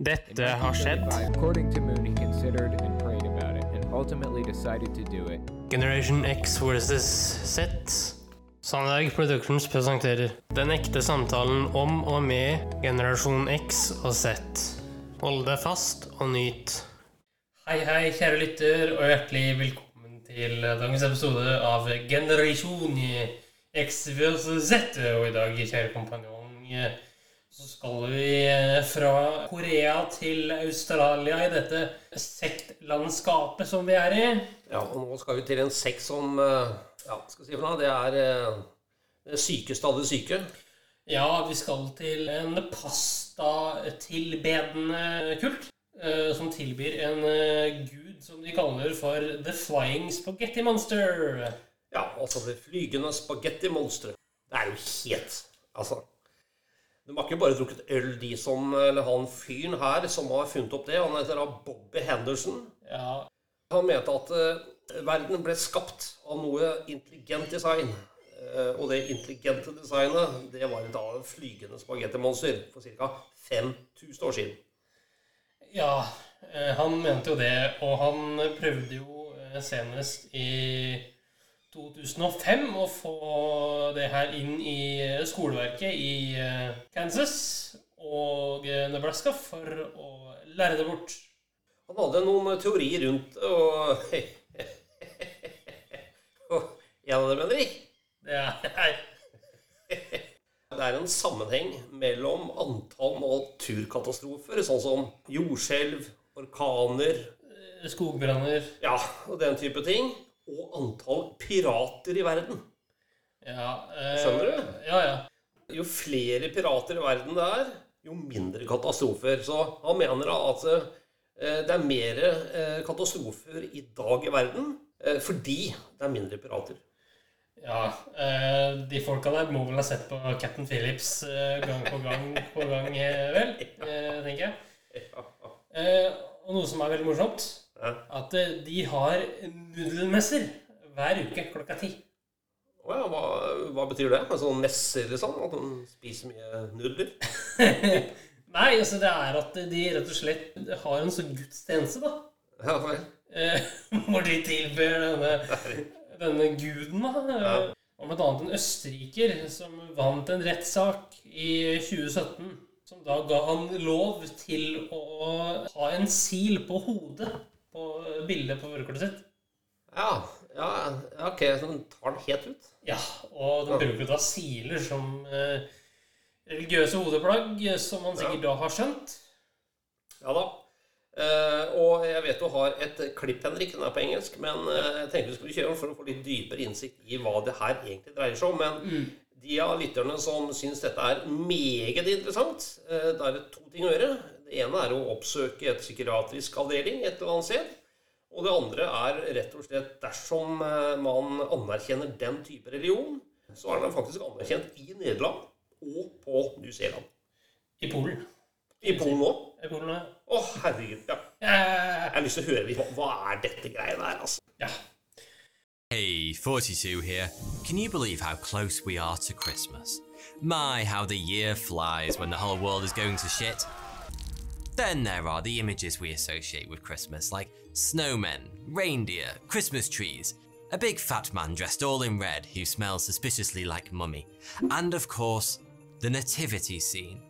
Dette har skjedd. 1935, According to Moon, he considered and prayed about it, and ultimately decided to do it. Generation X versus Z. Sandberg Productions presenterer Den ekte samtalen om og med generasjon X og Z. Hold deg fast og nyt. Hei, hei, kjære lytter, og hjertelig velkommen til dagens episode av Generasjon X versus Z. Og i dag, kjære kompanjong, så skal vi fra Korea til Australia i dette sektlandskapet som vi er i. Ja, og nå skal vi til en sekt som eh, Ja, skal si for noe? Det er eh, det sykeste av det syke. Ja, vi skal til en pastatilbedende kult. eh, Som tilbyr en eh, gud som de kaller for The Flying Spaghetti Monster. Ja, altså det flygende spagettimonsteret. Det er jo helt Altså De har ikke bare drukket øl, de som Eller han fyren her som har funnet opp det. Han heter da Bobby Henderson. Ja, Han mente at uh, verden ble skapt av noe intelligent design. Uh, og det intelligente designet, det var da av flygende spagettimonster for ca. 5000 år siden. ja uh, han mente jo det, og han prøvde jo senest i 2005 å få det her inn i skoleverket i eh, Kansas og eh, Nebraska for å lære det bort. Han hadde noen teorier rundt og Og en av dem, Henrik, Det er det er en sammenheng mellom antall naturkatastrofer, sånn som jordskjelv, orkaner skogbranner. ja, og den type ting, og antall pirater i verden. Ja, eh, Skjønner du? Ja, ja. Jo flere pirater i verden det er, jo mindre katastrofer. Så han mener at eh, det er mer eh, katastrofer i dag i verden eh, fordi det er mindre pirater. Ja, de folka der må vel ha sett på Captain Phillips gang på gang på gang, vel? Tenker jeg. Og noe som er veldig morsomt. At eh, de har nudelmesser hver uke klokka ti. Å ja, hva, hva betyr det? Sånn messer liksom? At de spiser mye nudler? Nei, altså det er at de rett og slett har en sånn gudstjeneste, da. Ja, vel. Eh, hvor de tilber denne, denne guden, da. Ja. Og blant annet en østerriker som vant en rettssak i 2017. Som da ga han lov til å ha en sil på hodet på bildet på brukerkortet sitt. Ja, ja, ja, ok, så den tar den helt ut. Ja, og den bruker da siler som eh, religiøse hodeplagg, som man sikkert da har skjønt. Ja da. Eh, og jeg vet du har et klipp, Henrik. Den er på engelsk. Men eh, jeg tenkte vi skulle kjøre den for å få litt dypere innsikt i hva det her egentlig dreier seg om. Men de av lytterne som syns dette er meget interessant, eh, da er det to ting å gjøre. Det ene er å oppsøke et psykiatrisk avdeling et eller annet sted. Og det andre er rett og slett dersom eh, man anerkjenner den type religion, så er den faktisk anerkjent i Nederland og på New Zealand. I Polen. I Polen òg. I Polen, ja. Å, herregud. Ja. Jeg har lyst til å høre litt hva er dette greiene her, altså. ja. Hey, 42 here. Can you believe how close we are to Christmas? My, how the year flies when the whole world is going to shit. Then there are the images we associate with Christmas, like snowmen, reindeer, Christmas trees, a big fat man dressed all in red who smells suspiciously like mummy, and of course, the nativity scene.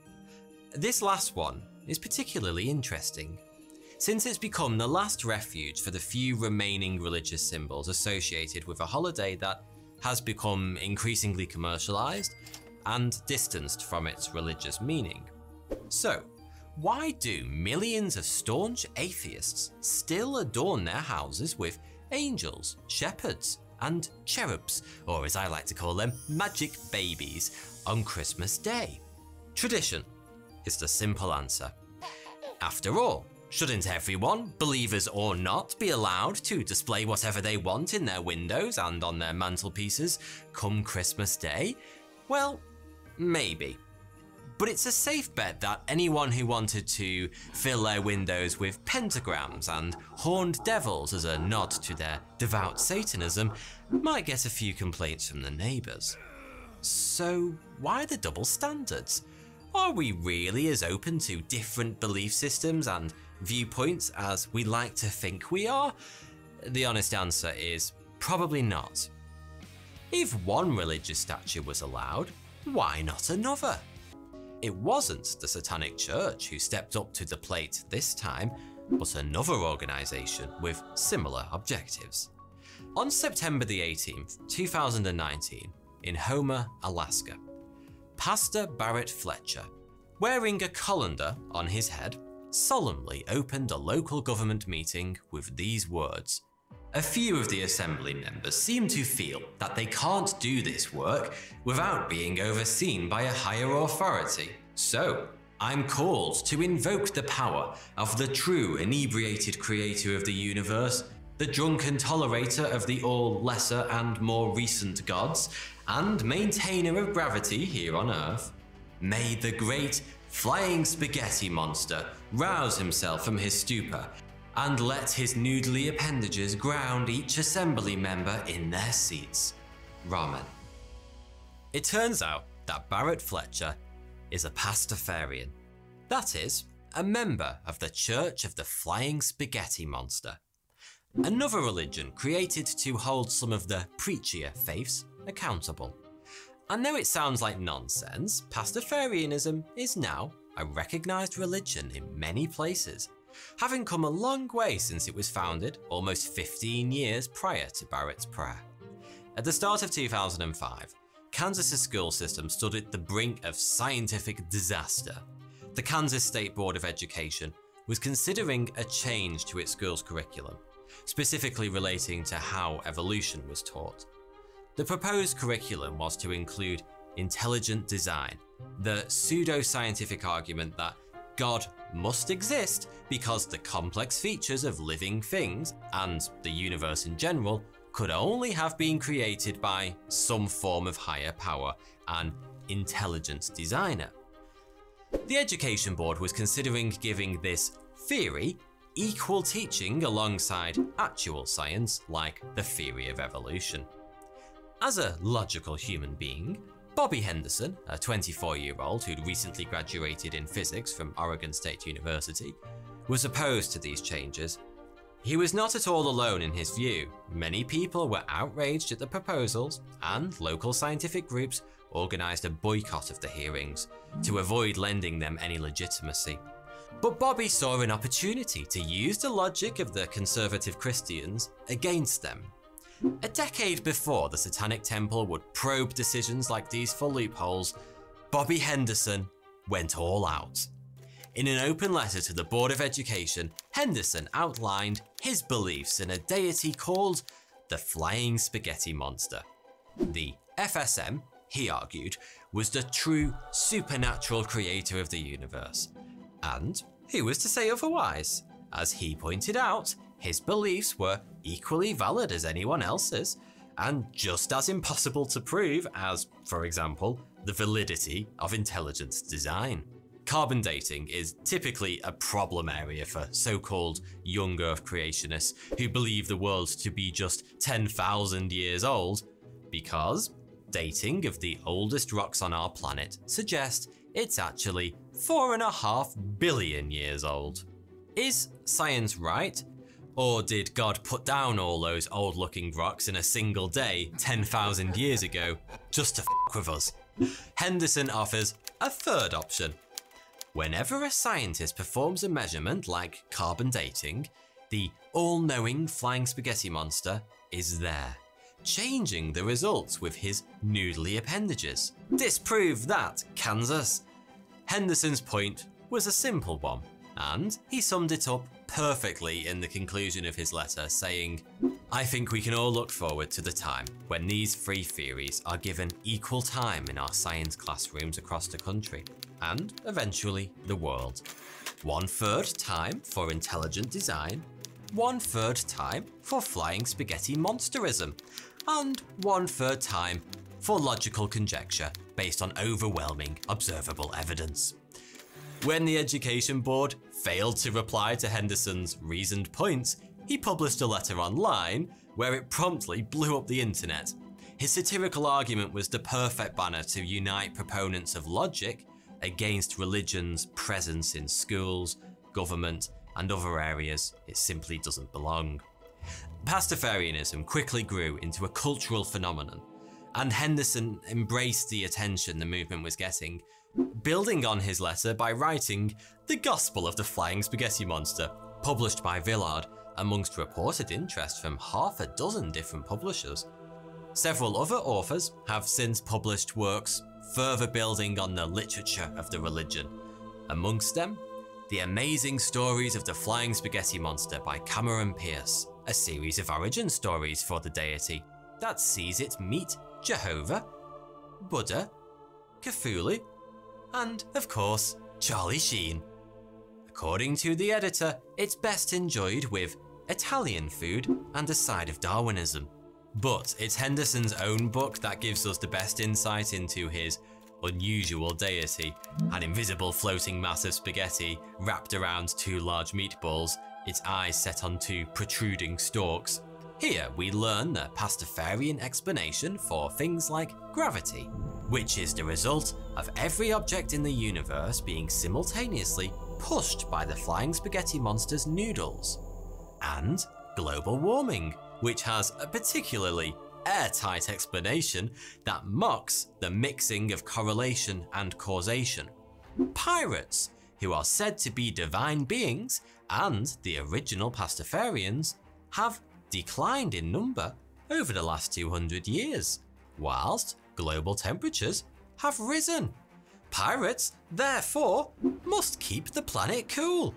This last one is particularly interesting since it's become the last refuge for the few remaining religious symbols associated with a holiday that has become increasingly commercialized and distanced from its religious meaning. So, why do millions of staunch atheists still adorn their houses with angels, shepherds, and cherubs, or as I like to call them, magic babies, on Christmas Day? Tradition is the simple answer. After all, shouldn't everyone, believers or not, be allowed to display whatever they want in their windows and on their mantelpieces come Christmas Day? Well, maybe. But it's a safe bet that anyone who wanted to fill their windows with pentagrams and horned devils as a nod to their devout Satanism might get a few complaints from the neighbours. So, why the double standards? are we really as open to different belief systems and viewpoints as we like to think we are? The honest answer is probably not. If one religious statue was allowed, why not another? It wasn't the Satanic Church who stepped up to the plate this time, but another organisation with similar objectives. On September the 18th, 2019, in Homer, Alaska, Pastor Barrett Fletcher, wearing a colander on his head, solemnly opened a local government meeting with these words. A few of the assembly members seem to feel that they can't do this work without being overseen by a higher authority. So, I'm called to invoke the power of the true inebriated creator of the universe, the drunken tolerator of the all lesser and more recent gods, and maintainer of gravity here on Earth. May the great flying spaghetti monster rouse himself from his stupor and let his noodly appendages ground each assembly member in their seats. Ramen. It turns out that Barrett Fletcher is a Pastafarian. That is, a member of the Church of the Flying Spaghetti Monster. Another religion created to hold some of the preachier faiths accountable. And though it sounds like nonsense, Pastafarianism is now a recognised religion in many places, having come a long way since it was founded almost 15 years prior to Barrett's prayer. At the start of 2005, Kansas's school system stood at the brink of scientific disaster. The Kansas State Board of Education was considering a change to its school's curriculum, specifically relating to how evolution was taught. The proposed curriculum was to include intelligent design, the pseudo-scientific argument that God must exist because the complex features of living things and the universe in general could only have been created by some form of higher power, an intelligent designer. The Education Board was considering giving this theory equal teaching alongside actual science like the theory of evolution. As a logical human being, Bobby Henderson, a 24 year old who'd recently graduated in physics from Oregon State University, was opposed to these changes. He was not at all alone in his view. Many people were outraged at the proposals, and local scientific groups organised a boycott of the hearings to avoid lending them any legitimacy. But Bobby saw an opportunity to use the logic of the conservative Christians against them a decade before the Satanic Temple would probe decisions like these for loopholes, Bobby Henderson went all out. In an open letter to the Board of Education, Henderson outlined his beliefs in a deity called the Flying Spaghetti Monster. The FSM, he argued, was the true supernatural creator of the universe. And who was to say otherwise? As he pointed out, his beliefs were equally valid as anyone else's, and just as impossible to prove as, for example, the validity of intelligent design. Carbon dating is typically a problem area for so called young Earth creationists who believe the world to be just 10,000 years old, because dating of the oldest rocks on our planet suggests it's actually 4.5 billion years old. Is science right? Or did God put down all those old looking rocks in a single day 10,000 years ago just to f with us? Henderson offers a third option. Whenever a scientist performs a measurement like carbon dating, the all knowing flying spaghetti monster is there, changing the results with his noodly appendages. Disprove that, Kansas! Henderson's point was a simple one, and he summed it up perfectly in the conclusion of his letter, saying, I think we can all look forward to the time when these three theories are given equal time in our science classrooms across the country, and eventually the world. One third time for intelligent design, one third time for flying spaghetti monsterism, and one third time for logical conjecture based on overwhelming observable evidence. When the Education Board failed to reply to Henderson's reasoned points, he published a letter online where it promptly blew up the internet. His satirical argument was the perfect banner to unite proponents of logic against religion's presence in schools, government, and other areas it simply doesn't belong. Pastafarianism quickly grew into a cultural phenomenon, and Henderson embraced the attention the movement was getting, building on his letter by writing The Gospel of the Flying Spaghetti Monster, published by Villard, amongst reported interest from half a dozen different publishers. Several other authors have since published works further building on the literature of the religion. Amongst them, The Amazing Stories of the Flying Spaghetti Monster by Cameron Pierce, a series of origin stories for the deity that sees it meet Jehovah, Buddha, Cthulhu, and, of course, Charlie Sheen. According to the editor, it's best enjoyed with Italian food and a side of Darwinism. But it's Henderson's own book that gives us the best insight into his unusual deity, an invisible floating mass of spaghetti wrapped around two large meatballs, its eyes set on two protruding stalks. Here we learn the Pastafarian explanation for things like gravity, which is the result of every object in the universe being simultaneously pushed by the flying spaghetti monster's noodles, and global warming, which has a particularly airtight explanation that mocks the mixing of correlation and causation. Pirates, who are said to be divine beings and the original Pastafarians, have declined in number over the last 200 years, whilst global temperatures have risen. Pirates, therefore, must keep the planet cool.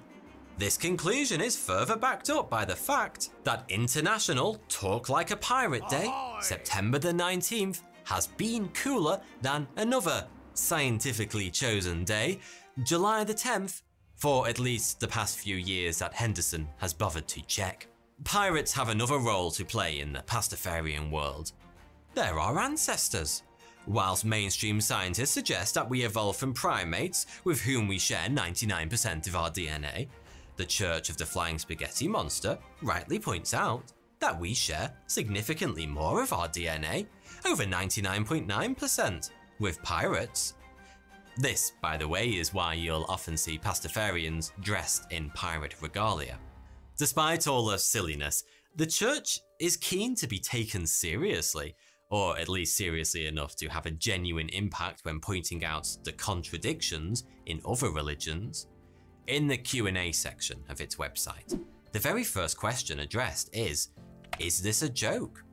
This conclusion is further backed up by the fact that International Talk Like a Pirate Day, September the 19th, has been cooler than another scientifically chosen day, July the 10th, for at least the past few years that Henderson has bothered to check. Pirates have another role to play in the Pastafarian world. They're our ancestors. Whilst mainstream scientists suggest that we evolved from primates with whom we share 99% of our DNA, the Church of the Flying Spaghetti Monster rightly points out that we share significantly more of our DNA, over 99.9%, with pirates. This, by the way, is why you'll often see Pastafarians dressed in pirate regalia. Despite all the silliness, the church is keen to be taken seriously, or at least seriously enough to have a genuine impact when pointing out the contradictions in other religions. In the Q&A section of its website, the very first question addressed is, is this a joke?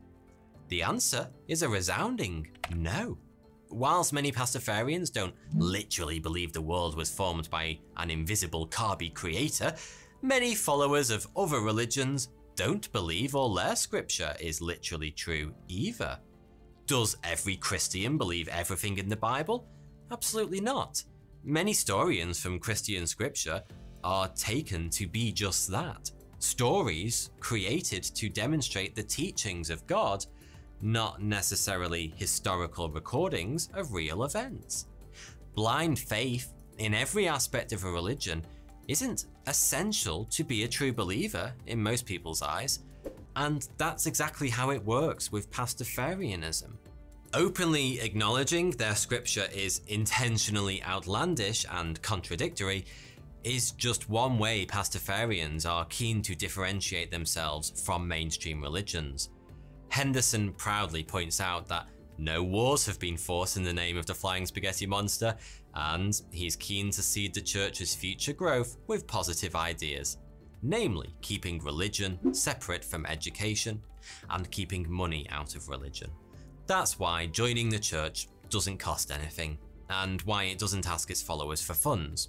The answer is a resounding no. Whilst many Pastafarians don't literally believe the world was formed by an invisible Kabi creator, many followers of other religions don't believe all their scripture is literally true either. Does every Christian believe everything in the Bible? Absolutely not. Many stories from Christian scripture are taken to be just that stories created to demonstrate the teachings of God, not necessarily historical recordings of real events. Blind faith in every aspect of a religion isn't essential to be a true believer in most people's eyes, and that's exactly how it works with Pastafarianism. Openly acknowledging their scripture is intentionally outlandish and contradictory is just one way Pastafarians are keen to differentiate themselves from mainstream religions. Henderson proudly points out that no wars have been fought in the name of the flying spaghetti monster, and he's keen to seed the church's future growth with positive ideas, namely keeping religion separate from education and keeping money out of religion. That's why joining the church doesn't cost anything, and why it doesn't ask its followers for funds.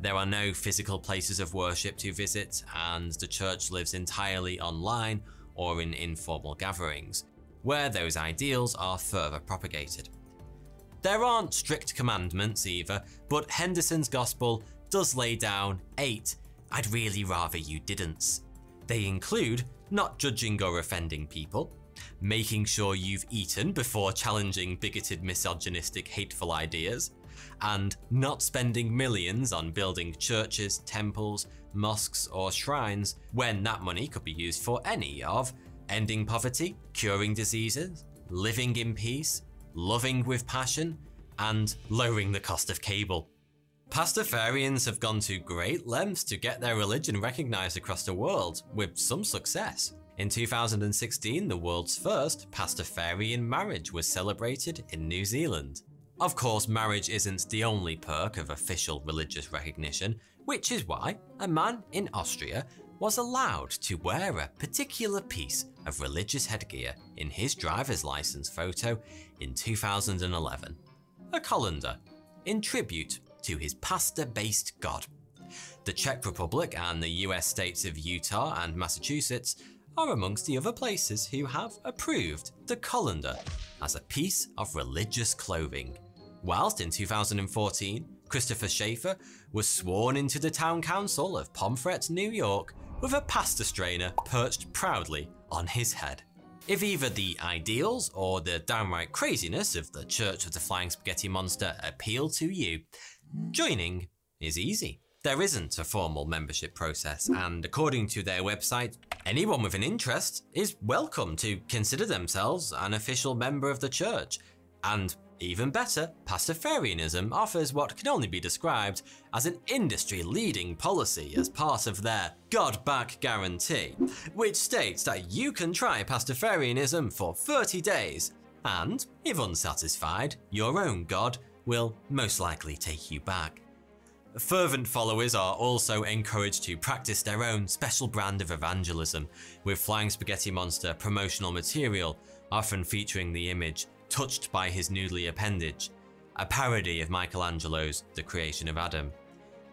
There are no physical places of worship to visit, and the church lives entirely online or in informal gatherings, where those ideals are further propagated. There aren't strict commandments either, but Henderson's Gospel does lay down eight I'd really rather you didn't. They include not judging or offending people, making sure you've eaten before challenging bigoted, misogynistic, hateful ideas, and not spending millions on building churches, temples, mosques, or shrines when that money could be used for any of ending poverty, curing diseases, living in peace, loving with passion, and lowering the cost of cable. Pastafarians have gone to great lengths to get their religion recognized across the world, with some success. In 2016, the world's first Pastafarian marriage was celebrated in New Zealand. Of course, marriage isn't the only perk of official religious recognition, which is why a man in Austria was allowed to wear a particular piece of religious headgear in his driver's license photo in 2011 a colander in tribute to his pasta based god. The Czech Republic and the US states of Utah and Massachusetts are amongst the other places who have approved the colander as a piece of religious clothing. Whilst in 2014, Christopher Schaeffer was sworn into the town council of Pomfret, New York, with a pasta strainer perched proudly on his head. If either the ideals or the downright craziness of the Church of the Flying Spaghetti Monster appeal to you, joining is easy. There isn't a formal membership process, and according to their website, anyone with an interest is welcome to consider themselves an official member of the church. And even better, Pastafarianism offers what can only be described as an industry leading policy as part of their God back guarantee, which states that you can try Pastafarianism for 30 days, and if unsatisfied, your own God will most likely take you back. Fervent followers are also encouraged to practice their own special brand of evangelism, with Flying Spaghetti Monster promotional material, often featuring the image touched by his noodly appendage, a parody of Michelangelo's The Creation of Adam.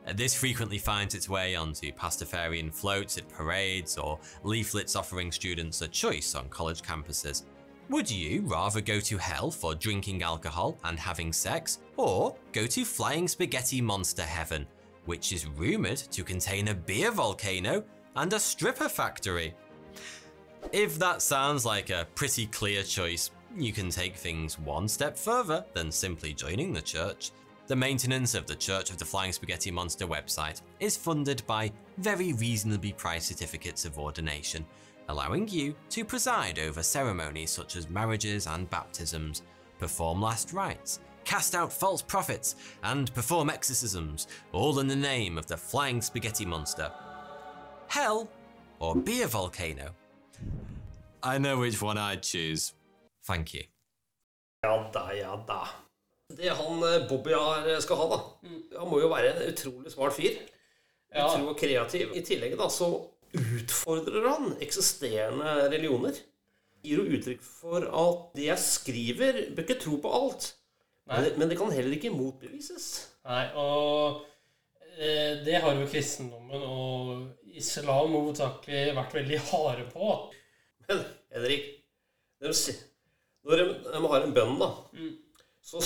Uh, this frequently finds its way onto Pastafarian floats at parades or leaflets offering students a choice on college campuses. Would you rather go to hell for drinking alcohol and having sex, or go to Flying Spaghetti Monster Heaven, which is rumoured to contain a beer volcano and a stripper factory? If that sounds like a pretty clear choice, you can take things one step further than simply joining the church. The maintenance of the Church of the Flying Spaghetti Monster website is funded by very reasonably priced certificates of ordination, allowing you to preside over ceremonies such as marriages and baptisms, perform last rites, cast out false prophets, and perform exorcisms, all in the name of the Flying Spaghetti Monster. Hell or be a volcano? I know which one I'd choose. Thank you. Ja da, ja da. Det han eh, Bobby har, eh, skal ha, da Han må jo være en utrolig smart fyr. Ja. Utrolig kreativ. I tillegg da, så utfordrer han eksisterende religioner. Gir jo uttrykk for at det jeg skriver, bør ikke tro på alt. Men det, men det kan heller ikke motbevises. Nei, og eh, det har jo kristendommen og islam hovedsakelig vært veldig harde på. Men Henrik, de, når de, de har en bønn, da, så,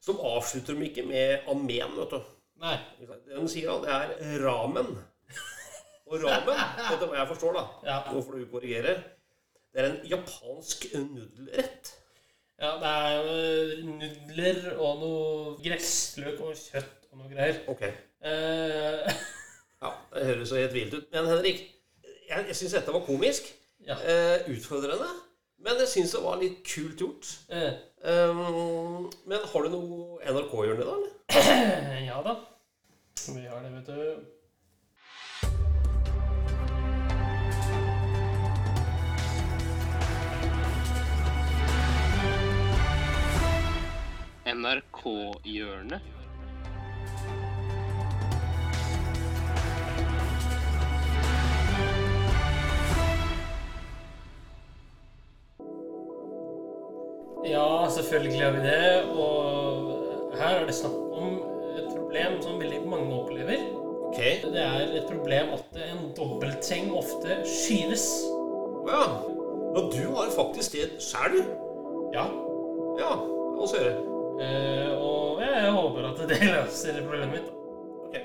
så avslutter de ikke med amen, vet du. Nei. Det de sier, da, det er ramen. Og ramen, etter hva jeg forstår, da, Ja. nå får du korrigere, det er en japansk nudelrett. Ja, det er jo nudler og noe gressløk og kjøtt og noe greier. Ok. Eh, Ja, det høres så helt vilt ut. Men Henrik, jeg, jeg syns dette var komisk. ja. Eh, utfordrende. Men jeg syns det var litt kult gjort. Eh, Um, men har du noe NRK-hjørne, da? eller? ja da. Vi har det, vet du. NRK-hjørnet. Ja, selvfølgelig har vi det. Og her er det snakk om et problem som veldig mange opplever. Ok. Det er et problem at en dobbeltseng ofte skyves. Ja. Og Du har faktisk det sjæl, du. Ja. Ja. La oss høre. Eh, og jeg håper at det løser problemet mitt. da. Ok.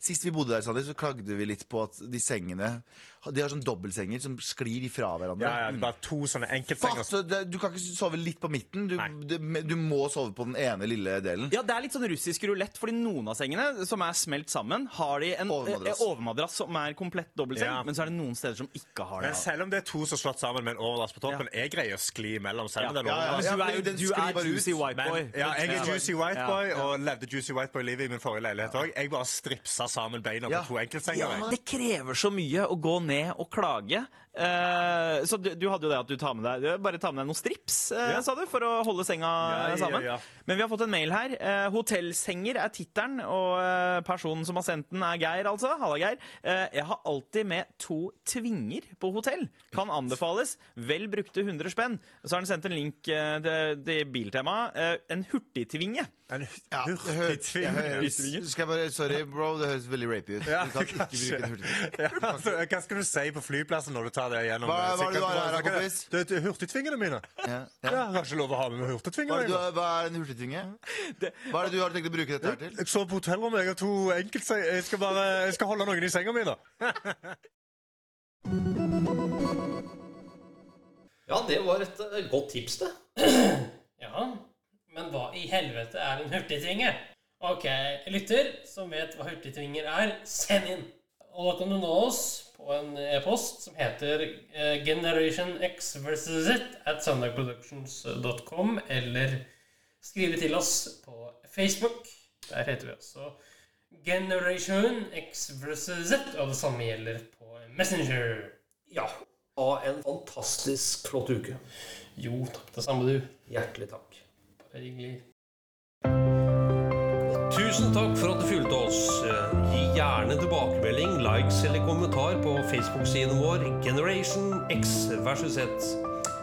Sist vi bodde der, så klagde vi litt på at de sengene De har sånn dobbeltsenger som sklir ifra hverandre. Ja, ja, bare to sånne enkeltsenger. Fast, det, du kan ikke sove litt på midten. Du, du, du må sove på den ene lille delen. Ja, Det er litt sånn russisk rulett, fordi noen av sengene som er smelt sammen, har de en Overmadrass. eh, overmadrass som er komplett dobbeltseng, Ja. men så er det noen steder som ikke har det. Men selv om det er to som er slått sammen med en overdrass på toppen, jeg greier å skli imellom selv om det er en Ja, ja, ja. Men du er den du er juicy white Men, boy. ja, jeg er Juicy White Ja. Boy og levde Juicy White Boy-livet i min forrige leilighet òg. Jeg bare stripsa sammen beina Ja. på to enkeltsenger. Det krever så mye å gå ned med å klage Eh, så du, du hadde jo det at du tar med deg Bare ta med deg noen strips, eh, Ja. sa du, for å holde senga Ja, sammen. ja. Men vi har fått en mail her. Eh, hotellsenger er tittelen, og personen som har sendt den, er Geir, altså. Halla, Geir. Eh, jeg har alltid med to tvinger på hotell. Kan anbefales. Vel brukte 100 spenn. Så har han sendt en link til, til Biltema. En hurtigtvinge. En Ja, det høres, hurtigtving. jeg høres, skal jeg bare, sorry, bro, det høres veldig rapey ut. Du kan ikke bruke en hurtigtvinge. Ja, altså, hva skal du si på flyplassen når du tar det gjennom? Hva- hva er det du har her, kompis? Det det er hurtigtvingene mine. Ja, Ja, ja. jeg har ikke lov å ha med meg Hva, hurtigtvinger. er har- hva er en hurtigtvinge? Hva er det du har tenkt å bruke dette her til? Jeg sov på hotellrommet. Jeg har to enkeltsenger. Jeg skal bare jeg skal holde noen i senga mi, da. Ja, det var et eh, godt tips, det. Ja, men hva i helvete er en hurtigtvinge? Ok, lytter som vet hva hurtigtvinger er, send inn. Og da kan du nå oss på en e-post som heter eh, Generation X versus Z at sundagproductions.com, eller skrive til oss på Facebook. Der heter vi også Generation X versus Z, og det samme gjelder på Messenger. Ja. Ha en fantastisk flott uke. Jo, takk det samme du. Hjertelig takk. Bare hyggelig. Tusen takk for at du fulgte oss. Gjerne tilbakemelding, likes eller kommentar på Facebook-siden vår Generation X versus Z.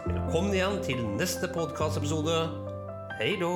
Velkommen igjen til neste podkastepisode. Hei då!